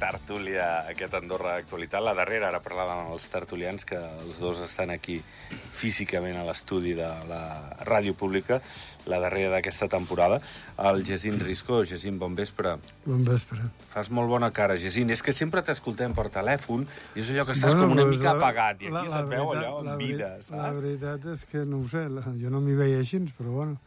tertúlia, aquest Andorra Actualitat. La darrera, ara parlàvem amb els tertulians, que els dos estan aquí físicament a l'estudi de la ràdio pública, la darrera d'aquesta temporada. El Jacint Risco. Jacint, bon vespre. Bon vespre. Fas molt bona cara, Jacint. És que sempre t'escoltem per telèfon i és allò que estàs bueno, com una mica la, apagat i aquí la, la se't veu allò en vida, saps? La veritat és que no ho sé, la, jo no m'hi veia així, però bueno...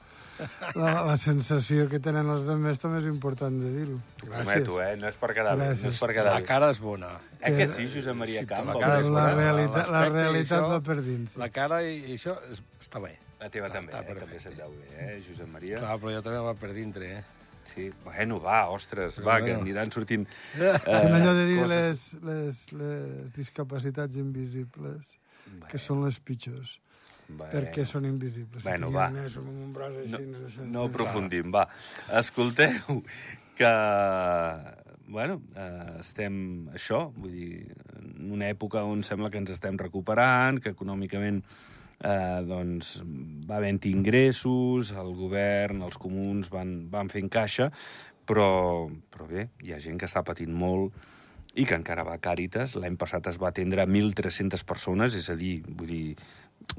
La, la sensació que tenen els demés també és important de dir-ho. T'ho prometo, eh? No és per quedar bé. No és per quedar la cara és bona. Eh que sí, Josep Maria sí, Camp? La, cara és la, realitat, la realitat això, va per dins. Sí. La cara i, i això està bé. La teva també, eh? també se't veu bé, eh, Josep Maria? Clar, però jo també va per dintre, eh? Sí, bueno, va, ostres, va, bueno. que aniran sortint... Eh, és allò de dir les, les, les discapacitats invisibles, bé. que són les pitjors. Bé. perquè són invisibles. Bueno, va. Més, amb un braç així, no, no, no aprofundim, va. Escolteu, que... Bueno, eh, estem, això, vull dir, en una època on sembla que ens estem recuperant, que econòmicament eh, doncs, va havent ingressos, el govern, els comuns van, van fent caixa, però, però bé, hi ha gent que està patint molt i que encara va a Càritas. L'any passat es va atendre 1.300 persones, és a dir, vull dir,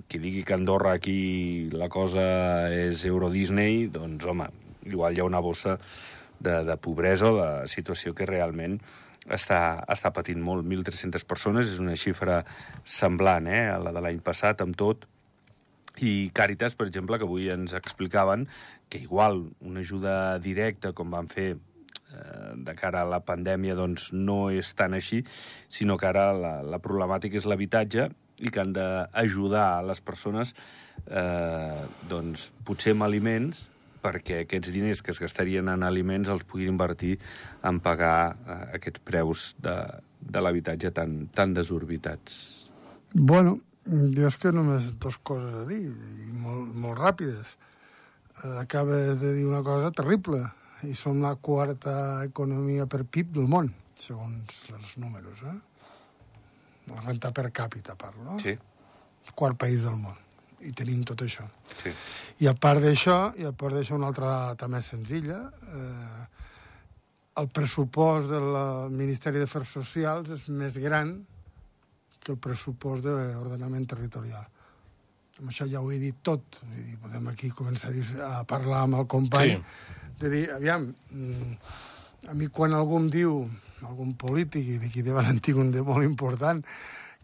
qui digui que Andorra aquí la cosa és Euro Disney, doncs, home, igual hi ha una bossa de, de pobresa o de situació que realment està, està patint molt. 1.300 persones és una xifra semblant eh, a la de l'any passat, amb tot. I Càritas, per exemple, que avui ens explicaven que igual una ajuda directa, com van fer eh, de cara a la pandèmia, doncs no és tan així, sinó que ara la, la problemàtica és l'habitatge i que han d'ajudar les persones eh, doncs, potser amb aliments perquè aquests diners que es gastarien en aliments els puguin invertir en pagar eh, aquests preus de, de l'habitatge tan, tan desorbitats. Bueno, jo és que només dues coses a dir, molt, molt ràpides. Eh, acabes de dir una cosa terrible, i som la quarta economia per PIB del món, segons els números, eh? La renta per càpita parlo, sí. el quart país del món, i tenim tot això. Sí. I a part d'això, i a part d'això una altra data més senzilla, eh, el pressupost del Ministeri d'Afers Socials és més gran que el pressupost d'ordenament territorial. Amb això ja ho he dit tot. I podem aquí començar a, dir, a parlar amb el company. Sí. De dir, aviam, mm, a mi quan algú em diu algun polític, i d'aquí de Valentí un de molt important,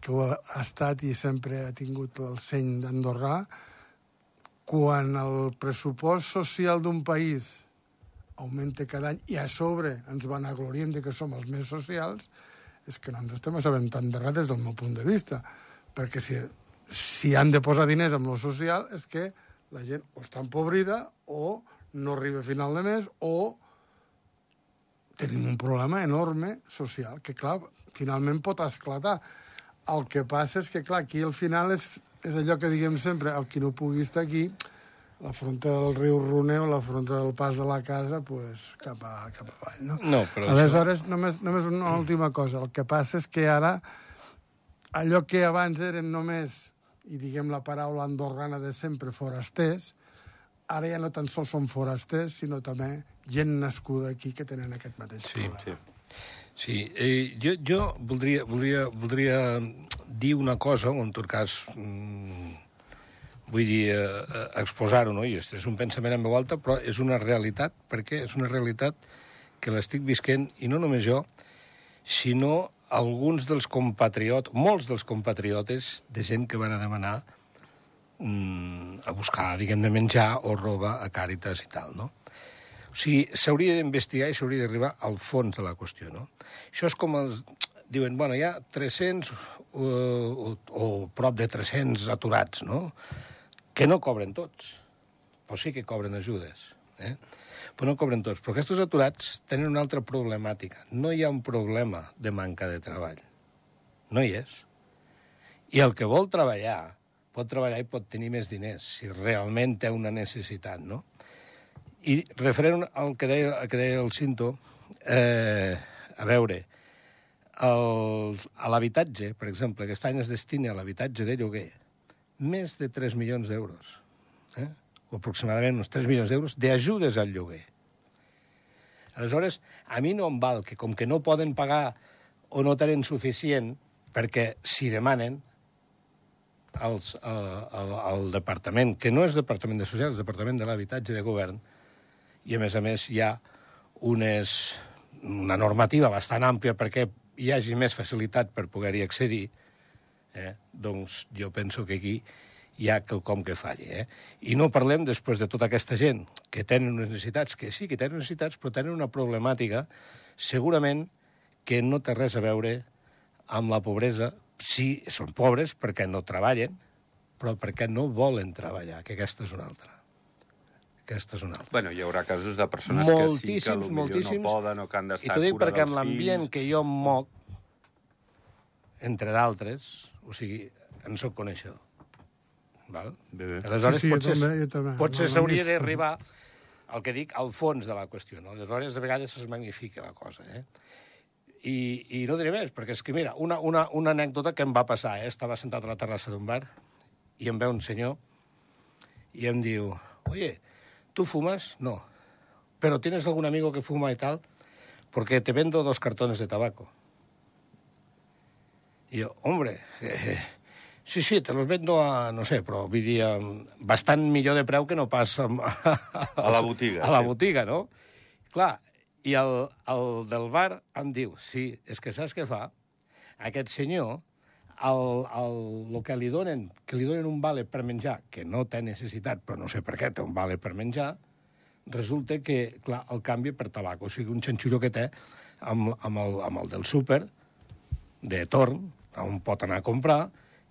que ho ha estat i sempre ha tingut el seny d'Andorrà, quan el pressupost social d'un país augmenta cada any i a sobre ens van agloriem de que som els més socials, és que no ens estem assabentant de res des del meu punt de vista. Perquè si, si han de posar diners en lo social és que la gent o està empobrida o no arriba a final de mes o tenim un problema enorme social, que, clar, finalment pot esclatar. El que passa és que, clar, aquí al final és, és allò que diguem sempre, el qui no pugui estar aquí, la fronta del riu Runeu, la fronta del pas de la casa, pues, cap, a, cap avall, no? No, però Aleshores, això... només, només una última cosa. El que passa és que ara, allò que abans eren només, i diguem la paraula andorrana de sempre, forasters, ara ja no tan sols són forasters, sinó també gent nascuda aquí que tenen aquest mateix sí, problema. Sí. Sí, eh, jo, jo voldria, voldria, voldria dir una cosa, o en tot cas, mm, vull dir, eh, exposar-ho, no? I és, és un pensament en veu alta, però és una realitat, perquè és una realitat que l'estic visquent, i no només jo, sinó alguns dels compatriotes, molts dels compatriotes de gent que van a demanar mm, a buscar, diguem, de menjar o roba a Càritas i tal, no? O sigui, s'hauria d'investigar i s'hauria d'arribar al fons de la qüestió, no? Això és com els... Diuen, bueno, hi ha 300 o, o, o prop de 300 aturats, no? Que no cobren tots, però sí que cobren ajudes, eh? Però no cobren tots. Però aquests aturats tenen una altra problemàtica. No hi ha un problema de manca de treball. No hi és. I el que vol treballar pot treballar i pot tenir més diners, si realment té una necessitat, no? I referent al que deia, al que deia el Cinto, eh, a veure, el, a l'habitatge, per exemple, aquest any es destina a l'habitatge de lloguer més de 3 milions d'euros, eh? o aproximadament uns 3 milions d'euros d'ajudes al lloguer. Aleshores, a mi no em val que, com que no poden pagar o no tenen suficient, perquè si demanen als, al, al, al departament, que no és Departament de Socials, és Departament de l'Habitatge de Govern, i a més a més hi ha unes, una normativa bastant àmplia perquè hi hagi més facilitat per poder-hi accedir, eh? doncs jo penso que aquí hi ha quelcom que falli. Eh? I no parlem després de tota aquesta gent que tenen unes necessitats, que sí que tenen necessitats, però tenen una problemàtica segurament que no té res a veure amb la pobresa. Sí, són pobres perquè no treballen, però perquè no volen treballar, que aquesta és una altra. Aquesta és una altra. Bueno, hi haurà casos de persones que sí que Moltíssims, potser moltíssims. no poden o que han I d'estar t'ho dic perquè en l'ambient que jo em moc, entre d'altres, o sigui, en sóc coneixedor. Val? Bé, bé. Aleshores, Sí, sí, potser, també, jo també. potser No, s'hauria d'arribar al que dic, al fons de la qüestió. No? Aleshores, de vegades es magnifica la cosa. Eh? I, I no diré més, perquè és que, mira, una, una, una anècdota que em va passar, eh? estava sentat a la terrassa d'un bar i em ve un senyor i em diu, oye, ¿tú fumas? No. ¿Pero tienes algún amigo que fuma y tal? Porque te vendo dos cartones de tabaco. Y yo, hombre, eh, sí, sí, te los vendo a, no sé, però vull dir, bastant millor de preu que no pas a, A la botiga, A la sí. botiga, no? Clar, i el, el del bar em diu, sí, és que saps què fa? Aquest senyor, el, el, el que li donen, que li donen un vale per menjar, que no té necessitat, però no sé per què té un vale per menjar, resulta que, clar, el canvia per tabac. O sigui, un xanxullo que té amb, amb, el, amb el del súper, de torn, on pot anar a comprar,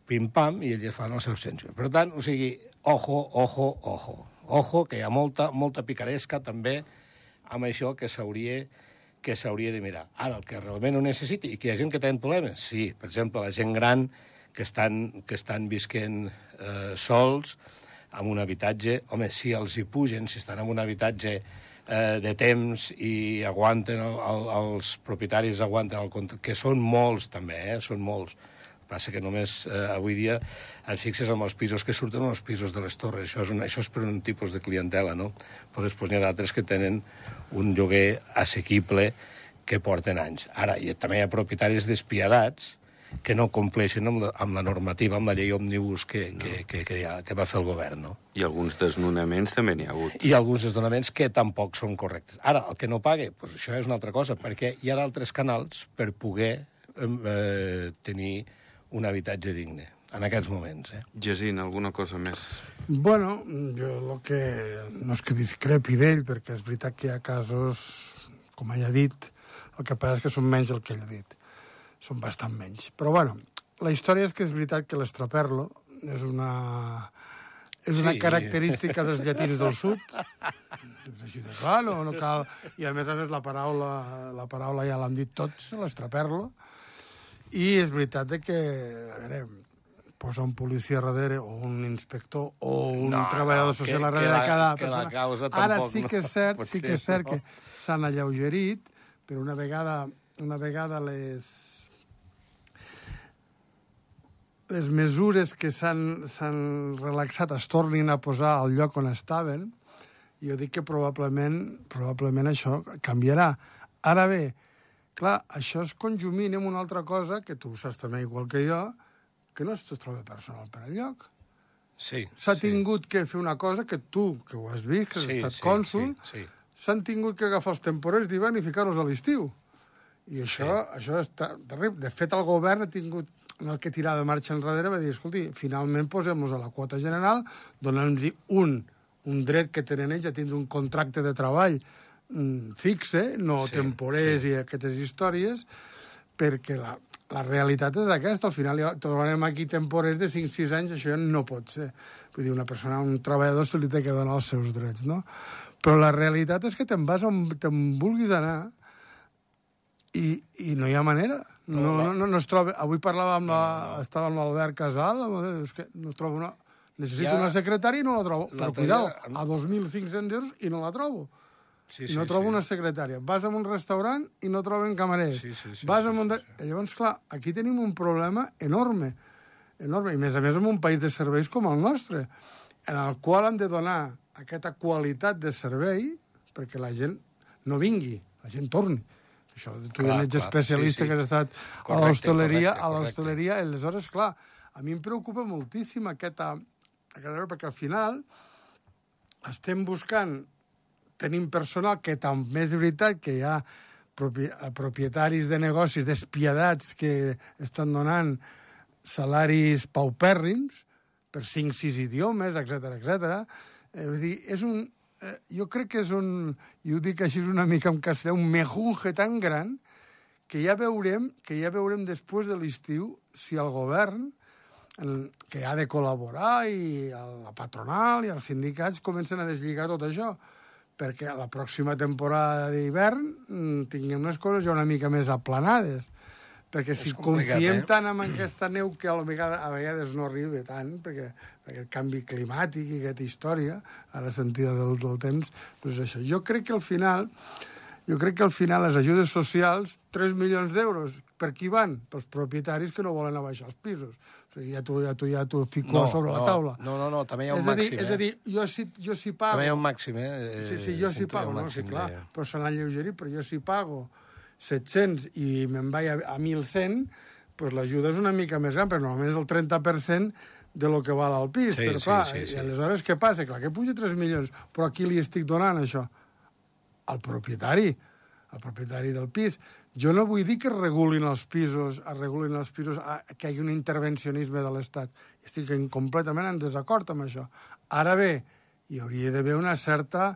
pim-pam, i ells fan el seu xanxullo. Per tant, o sigui, ojo, ojo, ojo. Ojo, que hi ha molta, molta picaresca també amb això que s'hauria que s'hauria de mirar. Ara, el que realment ho necessiti, i que hi ha gent que té problemes, sí, per exemple, la gent gran que estan, que estan visquent eh, sols, amb un habitatge, home, si els hi pugen, si estan en un habitatge eh, de temps i aguanten, el, el, els propietaris aguanten el que són molts també, eh, són molts. Passa que només eh, avui dia et fixes en els pisos que surten o els pisos de les torres. Això és, un, això és per un tipus de clientela, no? Però després n'hi ha d'altres que tenen un lloguer assequible que porten anys. Ara, i també hi ha propietaris despiadats que no compleixen amb la, amb la normativa, amb la llei òmnibus que, que, que, que, ha, que va fer el govern, no? I alguns desnonaments també n'hi ha hagut. I alguns desdonaments que tampoc són correctes. Ara, el que no pague, doncs això és una altra cosa, perquè hi ha d'altres canals per poder eh, tenir un habitatge digne en aquests moments. Eh? Jacint, alguna cosa més? Bueno, jo el que... No és que discrepi d'ell, perquè és veritat que hi ha casos, com ell ha dit, el que passa és que són menys del que ell ha dit. Són bastant menys. Però, bueno, la història és que és veritat que l'estraperlo és una... És una Sí. característica dels llatins del sud. És així de clar, no, no cal... I a més a més la paraula, la paraula ja l'han dit tots, l'estraperlo. I és veritat de que, a veure, posa un policia darrere o un inspector o un No, treballador no, social que- darrere que la- de cada que la persona. causa Ara tampoc sí no que és cert, pot sí que és cert no? que s'han alleugerit, però una vegada, una vegada les les mesures que s'han relaxat es tornin a posar al lloc on estaven, jo dic que probablement, probablement això canviarà. Ara bé, clar, això es conjumina amb una altra cosa, que tu ho saps també igual que jo, que no es troba personal per enlloc. Sí. S'ha sí. tingut que fer una cosa que tu, que ho has vist, que has Sí, estat sí, cònsul, sí, sí. s'han tingut que agafar els temporers d'hivern i ficar-los a l'estiu. I això, sí. això està terrible. De fet, el govern ha tingut no que tirar de marxa enrere, va dir, escolti, finalment posem-los a la quota general, donant-los un, un dret que tenen ells a tindre un contracte de treball fixe, no Sí, temporers sí. i aquestes històries, perquè la, la realitat és aquesta. Al final trobarem aquí temporers de 5-6 anys, això no pot ser. Vull dir, una persona, un treballador se li té que donar els seus drets, no? Però la realitat és que te'n vas on te'n vulguis anar i, i no hi ha manera. No, no, no, no es troba... Avui parlava amb la... No, no. Estava amb l'Albert Casal, és que no trobo una... Necessito Ja- una secretària i no la trobo. Però cuidao, a 2.500 euros i no la trobo. Sí, I no trobo una secretària. Vas a un restaurant i no troben camarers. Sí, sí, sí, Vas sí, a un... sí, Sí, Llavors, clar, aquí tenim un problema enorme. Enorme. I, a més a més, en un país de serveis com el nostre, en el qual han de donar aquesta qualitat de servei perquè la gent no vingui la gent torni. Això, tu Clar, ja ets especialista sí, sí. que has estat Correcte, a l'hostaleria, a l'hostaleria, aleshores, clar, a mi em preocupa moltíssim aquesta, aquesta perquè al final estem buscant, tenim personal que també és veritat que hi ha propi, propietaris de negocis despiadats que estan donant salaris paupèrrims per 5-6 idiomes, etc etc. Eh, vull dir, és un, eh, jo crec que és un, i ho dic així una mica en castellà, un mejunge tan gran que ja veurem, que ja veurem després de l'estiu si el govern, el, que ha de col·laborar, i la patronal i els sindicats comencen a deslligar tot això, perquè a la pròxima temporada d'hivern mm, tinguem les coses ja una mica més aplanades. Perquè si confiem eh? tant en aquesta neu que a vegades, a vegades no arriba tant, perquè, perquè el canvi climàtic i aquesta història, a la sentida del, del temps, doncs això. Jo crec que al final, jo crec que al final les ajudes socials, 3 milions d'euros, per qui van? Pels propietaris que no volen abaixar els pisos. Ja t'ho ja ja fico No, sobre no, la taula. no, no, no, també hi ha un és a dir, màxim, És a eh? dir, jo si, jo si pago... També hi ha un màxim, eh? Sí, sí, jo si pago, no, sí, màxim clar, de- però se l'han lleugerit, però jo si pago 700 i me'n vaig a, a 1.100, doncs l'ajuda és una mica més gran, però normalment és el 30% de lo que val al pis. Sí, però sí, clar, sí, sí. i aleshores què passa? Clar, que puja 3 milions, però a qui li estic donant això? Al propietari, al propietari del pis. Jo no vull dir que es regulin els pisos, es regulin els pisos, a, que hi hagi un intervencionisme de l'Estat. Estic en, completament en desacord amb això. Ara bé, hi hauria d'haver una certa...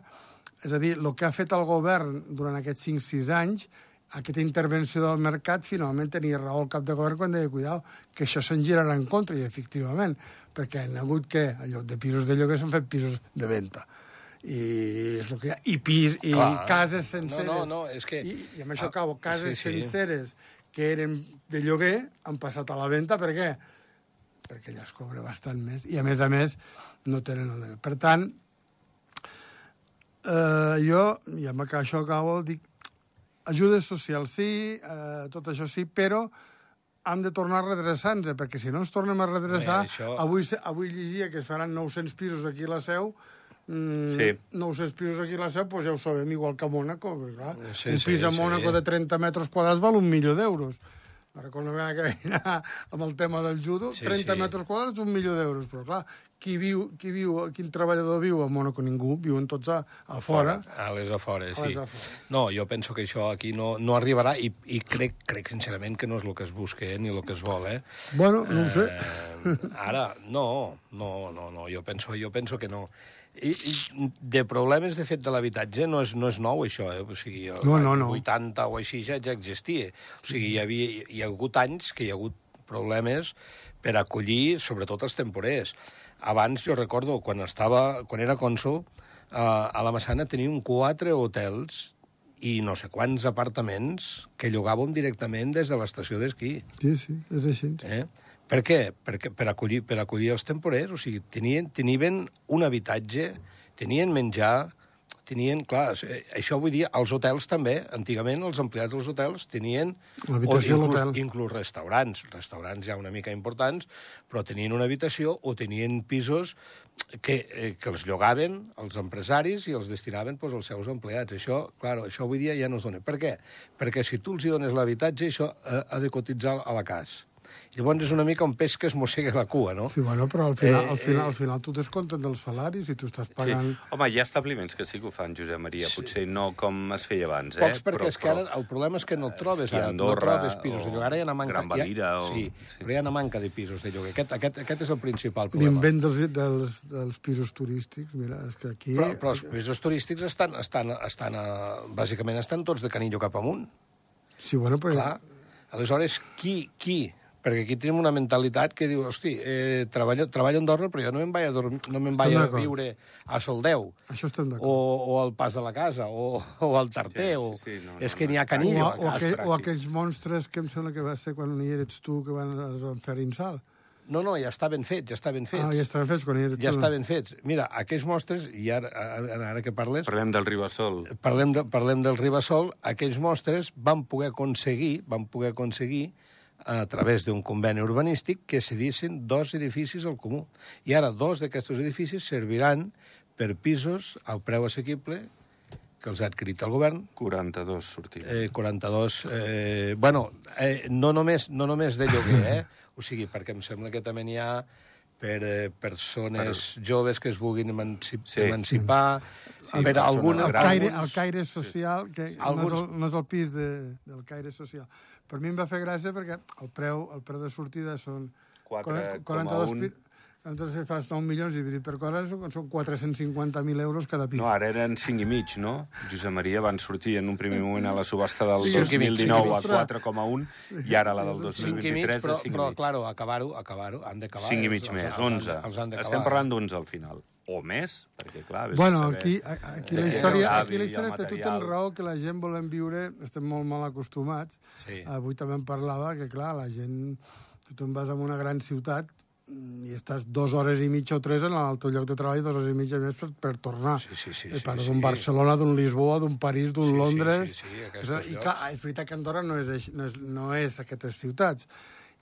És a dir, el que ha fet el govern durant aquests 5-6 anys, aquesta intervenció del mercat, finalment tenia raó el cap de govern quan deia, cuidao, que això se'n girarà en contra, i efectivament, perquè han hagut que, en lloc de pisos de lloguer, s'han fet pisos de venda i és el que hi ha. I, pis, i Clar. cases senceres. No, no, no, és que- I, i amb això Ah, acabo. Cases sí, sí. senceres que eren de lloguer han passat a la venda. Per què? Perquè ja es cobra bastant més. I, a més a més, no tenen... El... Per tant, eh, jo, i amb això acabo, dic, ajudes socials sí, eh, tot això sí, però hem de tornar a redreçar-nos, perquè si no ens tornem a redreçar... Bé, això- avui, avui llegia que es faran 900 pisos aquí a la Seu, mm, Sí. 900 pisos aquí a la Seu, doncs ja ho sabem, igual que a Mònaco. Clar, Sí, un sí, pis a sí. Mònaco de 30 metres quadrats val un milió d'euros. Ara, quan vam que anar amb el tema del judo, Sí, 30 sí. metres quadrats, un milió d'euros. Però, clar, qui viu, qui viu, quin treballador viu a Mònaco? Ningú. Viuen tots a, a fora. A les afores, A les sí. afores. No, jo penso que això aquí no, no arribarà i, i crec, crec sincerament que no és el que es busca eh, ni el que es vol, eh? Bueno, no ho sé. Eh, ara, no, no, no, no, jo penso, jo penso que no. I, i de problemes de fet de l'habitatge no és, no és nou, això, eh? O sigui, el No, no, no. 80 o així ja, ja existia. O sigui, hi, havia, hi ha hagut anys que hi ha hagut problemes per acollir, sobretot els temporers. Abans, jo recordo, quan, estava, quan era cònsul, eh, a la Massana teníem quatre hotels i no sé quants apartaments que llogàvem directament des de l'estació d'esquí. Sí, sí, és així. Eh? Per què? Perquè per acollir, per acollir els temporers, o sigui, tenien, tenien un habitatge, tenien menjar, tenien, clar, eh, això vull dir, als hotels també, antigament els empleats dels hotels tenien... L'habitació a inclús- l'hotel. Inclús restaurants, restaurants ja una mica importants, però tenien una habitació o tenien pisos que, eh, que els llogaven els empresaris i els destinaven pues, als seus empleats. Això, clar, això avui dia ja no es dona. Per què? Perquè si tu els hi dones l'habitatge, això ha, ha de cotitzar a la cas. Llavors és una mica un peix que es mossega la cua, no? Sí, bueno, però al final, Eh, al final, eh, al final tu descomptes del salari si tu estàs Sí. pagant... Home, hi ha establiments que sí que ho fan, Josep Maria, potser no com es feia abans, eh? Pocs, perquè és que ara el problema és que no el trobes, Esquí a ara, Andorra no trobes pisos de lloguer, ara hi ha una manca... Gran Valira ha, o- Sí, sí. però hi ha una manca de pisos de lloguer. Aquest, aquest, aquest és el principal problema. L'invent dels, dels, dels pisos turístics, mira, és que aquí... Però, però els pisos turístics estan, estan, estan a, bàsicament estan tots de canillo cap amunt. Sí, bueno, però... Clar. Aleshores, qui, qui? Perquè aquí tenim una mentalitat que diu, hosti, eh, treballo, treballo a Andorra, però jo no me'n vaig a, dormir, no me'n Estem vaig a viure a Soldeu. Això estem O, d'acord. o al pas de la casa, o, o al tarter, Sí, o... sí, sí, no, és no, que no n'hi ha és canillo. O, a o, aquell, o aquells monstres que em sembla que va ser quan hi eres tu, que van, es van fer insal. No, no, ja està ben fet, ja està ben fet. Ah, ja estaven fets quan hi eres ja tu. està ben fet. Mira, aquells mostres, i ara, ara, ara que parles, Parlem del Ribassol. parlem, de, parlem del Ribassol, aquells mostres van poder aconseguir, van poder aconseguir a través d'un conveni urbanístic que cedissin dos edificis al comú. I ara dos d'aquests edificis serviran per pisos al preu assequible que els ha adquirit el govern, 42 sortiren. eh, 42... Eh, bueno, eh, no, només, no només de lloguer, eh? O sigui, perquè em sembla que també n'hi ha per eh, persones per... joves que es vulguin emancip Sí. emancipar, Sí, per alguna... el caire, el caire social, que Alguns- no, és el, no és el pis de, del caire social. Per mi em va fer gràcia perquè el preu, el preu de sortida són 4,1. 42 pi- Entonces fas 9 milions dividit per 4 són 450.000 euros cada pis. No, ara eren 5 i mig, no? Josep Maria van sortir en un primer moment a la subhasta del Sí, cinc i mig, 2019 a cinc i mig. 4,1 i ara la del 5 i mig, 2023 però, és 5 però i mig. claro, acabar-ho, acabar-ho, han d'acabar. 5 i mig els- més, els han de- 11. els han d'acabar. Estem parlant d'11 al final. O més, perquè clar... Bueno, saber. aquí, aquí la història, aquí la història té tot el raó que la gent volem viure, estem molt mal acostumats. Sí. Avui també en parlava que, clar, la gent... Tu te'n vas a una gran ciutat i estàs dues hores i mitja o tres en el teu lloc de treball, dues hores i mitja més per, per tornar. Sí, sí, sí, sí, sí. d'un Barcelona, d'un Lisboa, d'un París, d'un Sí, sí, Londres... sí, sí, aquests És- I clar, és veritat que Andorra no és, no és, no és aquestes ciutats.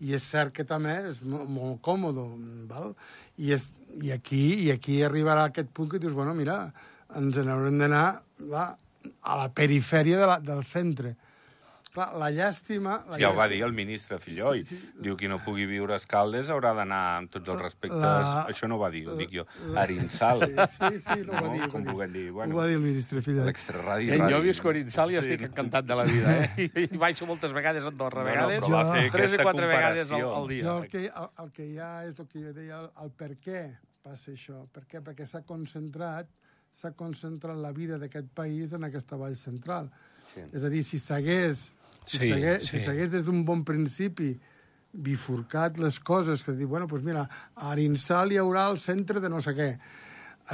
I és cert que també és molt, molt còmode, val? I, és, i, aquí, I aquí arribarà aquest punt que dius, bueno, mira, ens n'haurem d'anar va, a la perifèria de la, del centre. Clar, la llàstima... La Ja ho va llàstima- dir el ministre Filloy. Sí, sí. Diu qui no pugui viure a Escaldes haurà d'anar amb tots els respectes... La- Això no ho va dir, ho dic jo. la- Arinsal. Sí, sí, sí, no, ho va dir. ho va Com dir. dir, Ho bueno, va dir el ministre Filla. l'extraradi... En radi. jo visc a Orinsal i Sí. estic encantat de la vida, eh? I, i baixo moltes vegades a Andorra, No, no, vegades, però va fer tres o quatre vegades al, comparació. al dia. Jo el que, el, el que hi ha és el que jo deia, el, el per què passa això. Per què? Perquè s'ha concentrat s'ha concentrat la vida d'aquest país en aquesta vall central. Sí. És a dir, si s'hagués si Sí, s'hagués sí. si des d'un bon principi bifurcat les coses, que dir, bueno, doncs mira, a Arinsal hi haurà el centre de no sé què.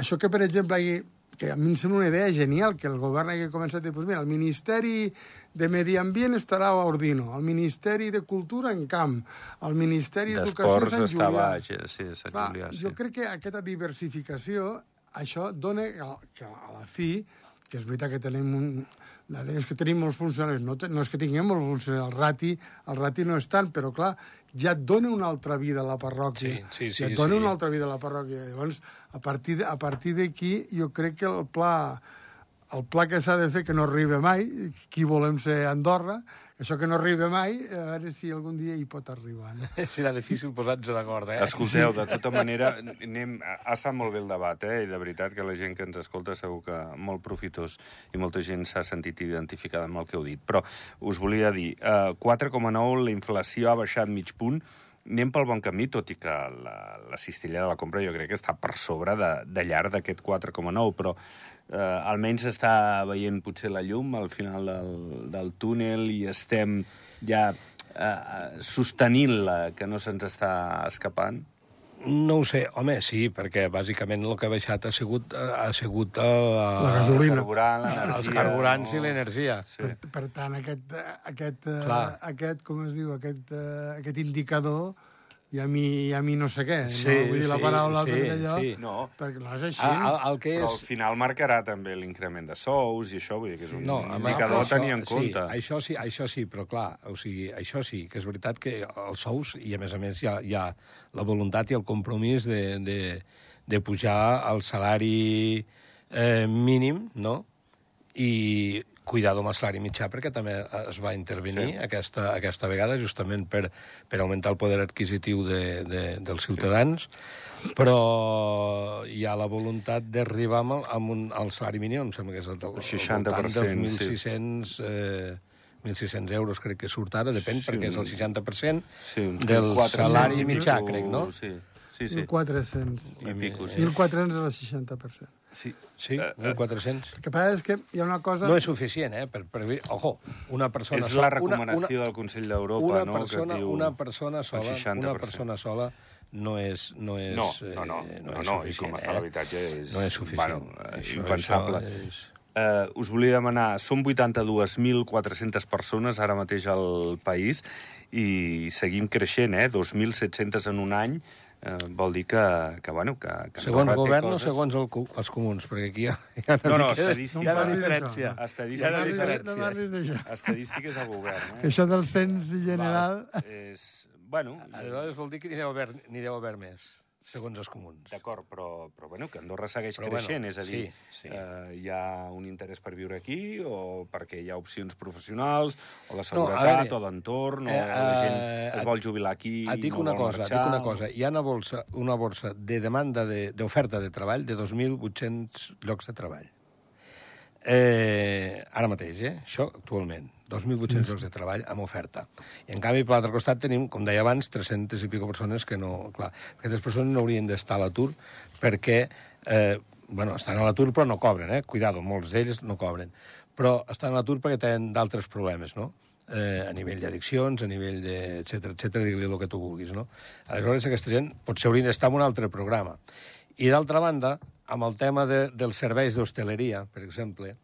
Això que, per exemple, hi, que a mi em sembla una idea genial, que el govern hagi començat a dir, doncs mira, el Ministeri de Medi Ambient estarà a Ordino, el Ministeri de Cultura en Camp, el Ministeri d'Educació Sant Julià. baix, sí, Sant Clar, Julià, sí. jo crec que aquesta diversificació, això dona que- a la fi, que és veritat que tenim un... La és que tenim molts funcionaris, no, no és que tinguem molts funcionaris, el rati, el rati no és tant, però clar, ja et dona una altra vida a la parròquia. Sí, sí, ja sí, et dona sí. una altra vida a la parròquia. Llavors, a partir de- a partir d'aquí, jo crec que el pla el pla que s'ha de fer que no arriba mai, qui volem ser Andorra, això que no arriba mai, a veure si algun dia hi pot arribar. No? Serà difícil posar-nos d'acord, eh? Escolteu, de tota manera, anem, ha estat molt bé el debat, eh? i de veritat que la gent que ens escolta segur que molt profitós i molta gent s'ha sentit identificada amb el que heu dit. Però us volia dir, eh, 4,9, la inflació ha baixat mig punt, anem pel bon camí, tot i que la, la cistella de la compra jo crec que està per sobre de, de llarg d'aquest 4,9, però eh, almenys està veient potser la llum al final del, del túnel i estem ja eh, sostenint-la, que no se'ns està escapant. No ho sé, home, sí, perquè bàsicament el que ha baixat ha sigut, eh, ha sigut eh, La gasolina. El carburant, els carburants no? i l'energia. Sí. Per, per tant, aquest, aquest, eh, Clar. aquest, com es diu, aquest, aquest indicador, i a mi, i a mi no sé què, Sí, no vull dir la sí, paraula sí, allò, sí. No, perquè no és així. El, el, el que però és... al final marcarà també l'increment de sous i això, vull dir que és un No, no, indicador però a tenir en compte. Sí, això sí, això sí, però clar, o sigui, això sí, que és veritat que els sous, i a més a més hi ha, hi ha la voluntat i el compromís de, de, de pujar el salari eh, mínim, no?, i cuidado amb el salari mitjà, perquè també es va intervenir Sí. sí. aquesta, aquesta vegada, justament per, per augmentar el poder adquisitiu de, de, dels ciutadans, sí. però hi ha la voluntat d'arribar amb, el- amb un, al salari mínim, em sembla que és el, del, El 60%, dels sí. 1.600... Eh, 1.600 euros crec que surt ara, depèn, Sí, sí, perquè és el 60% Sí, del 400 salari mitjà, crec, no? Sí, sí, sí. 1.400. I pico, sí. 1.400 és el 60%. Sí. Sí, Eh, eh, 1.400. El que passa és que hi ha una cosa... No és suficient, eh? Per, per, ojo, una persona... És sola- la recomanació una, del Consell d'Europa, una no?, persona, que diu una persona sola, 60%. una persona sola no és, no és, No, no, no, eh, no, és no, i com està eh? l'habitatge és, no és suficient. bueno, eh, Això- impensable. això és- Eh, us volia demanar, són 82.400 persones ara mateix al país i seguim creixent, eh? 2.700 en un any, eh, vol dir que, que bueno, que, que Segons govern o coses- segons el, els comuns? Perquè aquí hi ha, hi ha No, no, estadística- hi ha una No diferència. Estadística, Hi ha una No no diferència. parlis d'això. Estadística és el govern, Que eh? això del cens general... És, bueno, Aleshores vol dir que n'hi deu haver, deu haver més. Segons els comuns. D'acord, però, però bueno, que Andorra segueix Però creixent, bueno, és a dir, sí, sí. Eh, hi ha un interès per viure aquí o perquè hi ha opcions professionals o de No, seguretat veure, o d'entorn o eh, la gent eh, es vol jubilar aquí Et dic no una cosa, et marxar, dic una o- cosa. Hi ha una borsa, una borsa de demanda de- d'oferta de, de treball de 2.800 llocs de treball. Eh, ara mateix, eh? Això actualment. 2.800 llocs de treball amb oferta. I, en canvi, per l'altre costat tenim, com deia abans, 300 i pico persones que no... Clar, aquestes persones no haurien d'estar a l'atur perquè, eh, bueno, estan a l'atur però no cobren, eh? Cuidado, molts d'ells no cobren. Però estan a l'atur perquè tenen d'altres problemes, no? eh, a nivell d'addiccions, a nivell de... etcètera, etcètera, digue-li el que tu vulguis, no? Aleshores, aquesta gent potser haurien d'estar en un altre programa. I, d'altra banda, amb el tema de, dels serveis d'hostaleria, per exemple,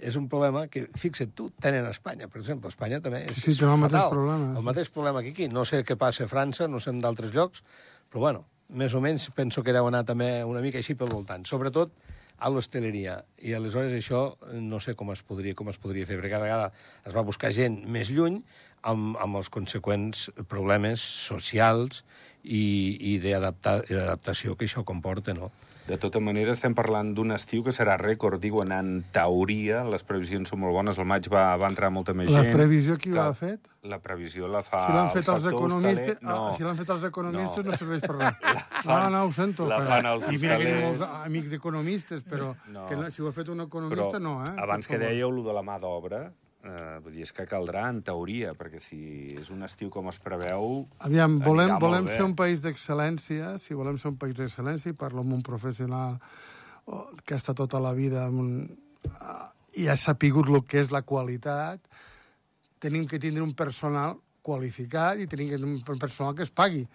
és un problema que, fixa't tu, tenen a Espanya. Per exemple, a Espanya també és, Sí, és tenen el mateix fatal. problema, El sí. mateix problema que aquí. No sé què passa a França, no sé en d'altres llocs, però, bueno, més o menys penso que deu anar també una mica així pel voltant. Sobretot a l'hostaleria. I aleshores això eh, no sé com es podria, com es podria fer, perquè cada vegada es va buscar gent més lluny amb, amb els conseqüents problemes socials i, i d'adaptació que això comporta, no? De tota manera, estem parlant d'un estiu que serà rècord, diuen, en teoria, les previsions són molt bones, el maig va, va entrar molta més La gent. previsió qui que ho ha fet? La previsió la fa Si l'han el fet els sector economistes, hostaler. ah, si l'han fet els economistes No. no, serveix per res. No, no, ho sento. la però... fan els I mira que tenim molts amics d'economistes, però No. que no, si ho ha fet un Però economista, no, eh? abans que dèieu, lo de la mà d'obra, eh, vull dir, és que caldrà en teoria, perquè si és un estiu com es preveu... Aviam, volem, volem bé. ser un país d'excel·lència, si volem ser un país d'excel·lència, i parlo amb un professional que ha estat tota la vida amb un, uh, i ha sapigut el que és la qualitat, tenim que tindre un personal qualificat i tenim que tindre un personal que es pagui.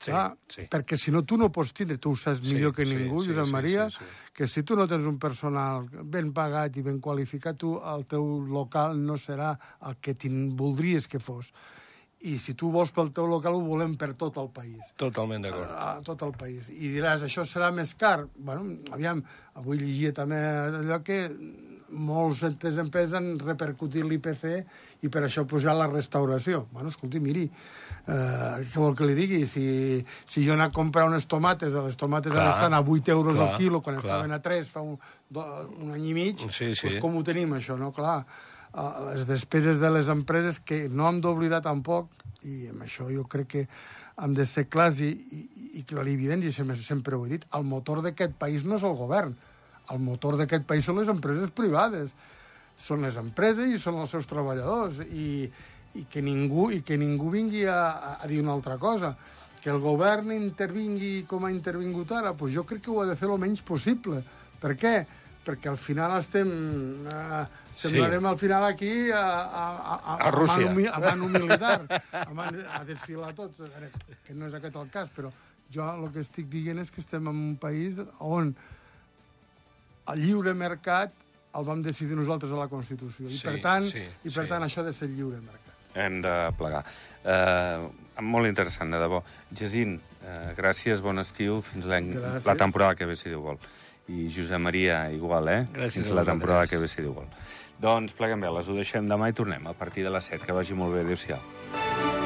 Sí, Clar, sí. Perquè si no, tu no pots tindre, tu ho saps Sí, millor que sí, ningú, sí, Josep sí, Maria, sí, sí. que si tu no tens un personal ben pagat i ben qualificat, tu, el teu local no serà el que voldries que fos. I si tu vols pel teu local, ho volem per tot el país Totalment d'acord. a tot el país. I diràs, això serà més car? Bueno, aviam, avui llegia també allò que molts entes empreses han repercutit l'IPC i per això pujar la restauració. Bueno, escolti, miri, eh, què vol que li digui? Si, si jo anar a comprar unes tomates, les tomates Clar, ara estan a 8 euros clar, al quilo, quan clar. estaven a 3 fa un, do, un any i mig, Sí, sí. Doncs com ho tenim, això, no? Clar, eh, les despeses de les empreses que no hem d'oblidar tampoc, i amb això jo crec que hem de ser clars i, i, i clarividents, i sempre, sempre ho he dit, el motor d'aquest país no és el govern, el motor d'aquest país són les empreses privades, són les empreses i són els seus treballadors, i, i, que, ningú, i que ningú vingui a, a, a dir una altra cosa. Que el govern intervingui com ha intervingut ara, doncs jo crec que ho ha de fer el menys possible. Per què? Perquè al final estem... Eh, semblarem al final aquí a, a, a, A Rússia. A a manu militar, a, man, a desfilar tots, a que no és aquest el cas, però jo el que estic dient és que estem en un país on el lliure mercat el vam decidir nosaltres a la Constitució. I Sí, per tant, sí, i per sí. tant això ha de ser lliure mercat. Hem de plegar. Eh, molt interessant, de debò. Jacint, eh, gràcies, bon estiu, fins la temporada que ve, si Déu vol. I Josep Maria, igual, eh? Gràcies fins a la temporada que ve, si Déu vol. Doncs pleguem veles, ho deixem demà i tornem a partir de les 7. Que vagi molt bé, adéu-siau.